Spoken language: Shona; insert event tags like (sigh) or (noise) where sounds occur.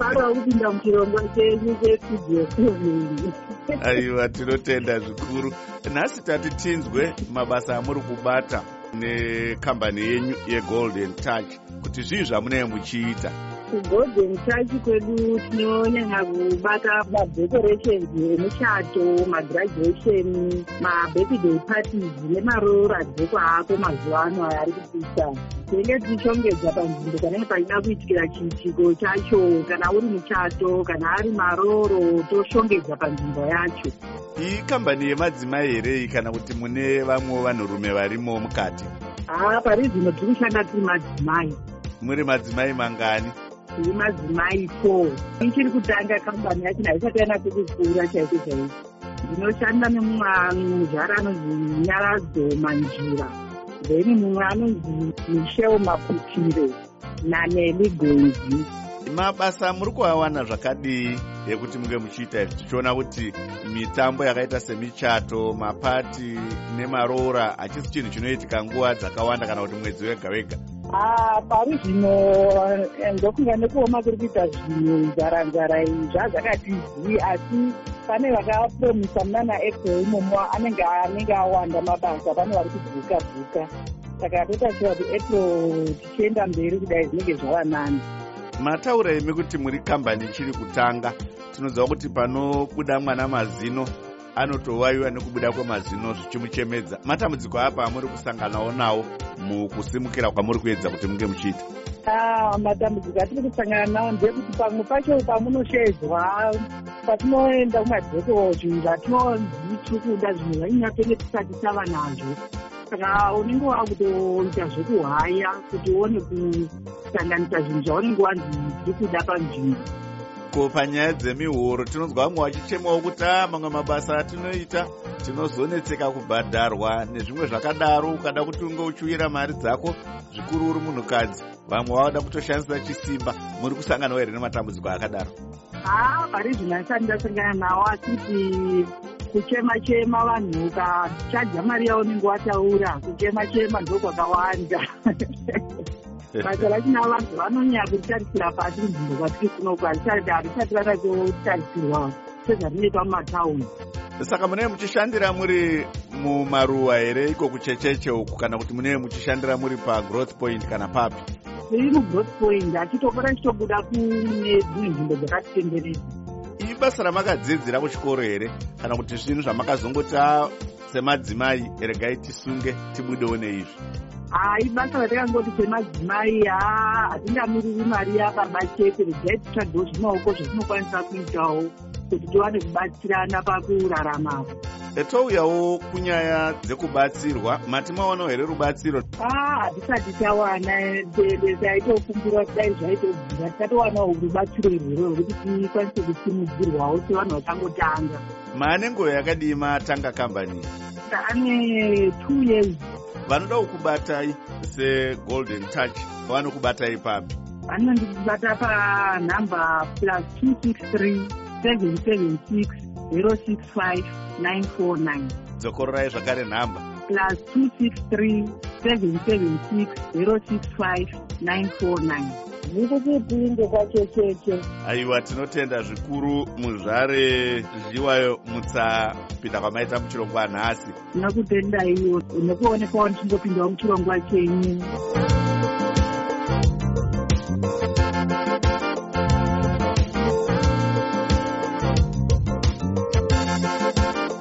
mufaro wekupinda muchirongwa chenyu chestudio seven aiwa tinotenda zvikuru. Nhasi tati tinzwe mabasa amuri kubata nekambani yenyu yegolden touch kuti zvii zvamunee muchiita kugolden touch kwedu tinonyanya kubata madecorations emuchato magraduation mabirthday parties nemarora dzeko ako mazuva ano aya ari kupisa tinenge tichishongedza panzvimbo panenge pachida kuitikira chiitiko chacho. Kana uri muchato kana ari maroro toshongedza panzvimbo yacho. Iyi kambani yemadzimai here kana kuti mune vamwewo vanhurume varimo mukati? Haa pari zvino tiri kushanda tiri madzimai. Muri madzimai mangani tiri madzimai four ichiri kutanga kambani yacho haisati yanatse kukura chaiko chaiko. Ndinoshanda nemumuzvara anonzi nyaradzo manjira. Then mumwe anonzi michel maputire naneli gonzi mabasa muri kuawana zvakadii ekuti munge muchiita izvi tichiona kuti mitambo yakaita semichato mapati nemaroora hachisi chinhu chinoitika nguva dzakawanda kana kuti mwedzi wega wega pari zvino eh, ndokunga nekuoma kuri kuita zvinhu nzara-nzara iyi zvazvakatizii asi pane vakapromisa muna naapril imomo anenge anenge awanda mabasa pane vari kubvuka bvuka saka totaura kuti april tichienda mberi kudai zvinenge zvava nani mataura imi kuti muri kambani ichiri kutanga. Tinoziva kuti panobuda mwana mazino anotowayiwa nekubuda kwemazino zvichimuchemedza. Matambudziko apa amuri kusanganawo nawo mukusimukira kwamuri kuedza kuti munge muchiita. Matambudziko atiri kusangana nawo ndekuti pamwe pacho pamunoshedzwa patinoenda kumadheko zvinhu zvatinonzi tiri kuda zvinhu zvainyatenge tisati tava nazvo. Saka unenge wakutoita zvekuhaya kuti uone kusanganisa zvinhu zvaunenge wanzi tiri kuda panzvimbo ko panyaya dzemihoro tinonzwa vamwe vachichemawo kuti a mamwe mabasa atinoita tinozonetseka kubhadharwa nezvimwe zvakadaro. Ukada kuti unge uchiuyira mari dzako zvikuru uri munhukadzi vamwe vavada kutoshandisa chisimba muri kusanganawo here nematambudziko akadaro? Haa pari zvino asati ndasangana nawo asi kuti kuchema-chema vanhu ukachadza mari yaunenge wataura kuchema-chema ndokwakawanda (laughs) basa rachina vanhu vanonyanya kuritarisira pasi nzvimbo kwatiri kunoku harisati harisati rakatotarisirwa sezvatinoita mumataundi. Saka munee muchishandira muri mumaruwa here iko kuchecheche uku kana kuti munee muchishandira muri pagrowth point kana papi? Tiri mugrowth point achitopota chitobuda kune dzimwe nzvimbo dzakatitenderedza ii basa ramakadzidzira kuchikoro here kana kuti zvinhu zvamakazongoti semadzimai regai tisunge tibudewo neizvi hai basa ratakangoti semadzimai haa hatingamiriri mari yababa chete regai titsvagewo zvimaoko zvatinokwanisa kuitawo kuti tiwane kubatsirana pakuraramapo touyawo kunyaya dzekubatsirwa mati maonawo here rubatsiro? Hatisati tawana taitokumbura kudai zvaitobvira. Tatowanawo rubatsiro irwero rwekuti tikwanise kusimudzirwawo sevanhu vachangotanga maane nguva yakadii matanga kambani? Ane two years vanodawo kubatai segolden touch vanokubatai papi vanondibata panhamba plus two six three seven seven six zero six five nine four nine. Dzokororai zvakare nhamba. Plus two six three seven seven six zero six five nine four nine zvikutipinde kwachecheche aiwa tinotenda zvikuru muzvare zviwayo mutsapinda kwamaita muchirongwa nhasi. Ndinokutendaiwo nekuonekwawo ndichingopindawo muchirongwa chenyu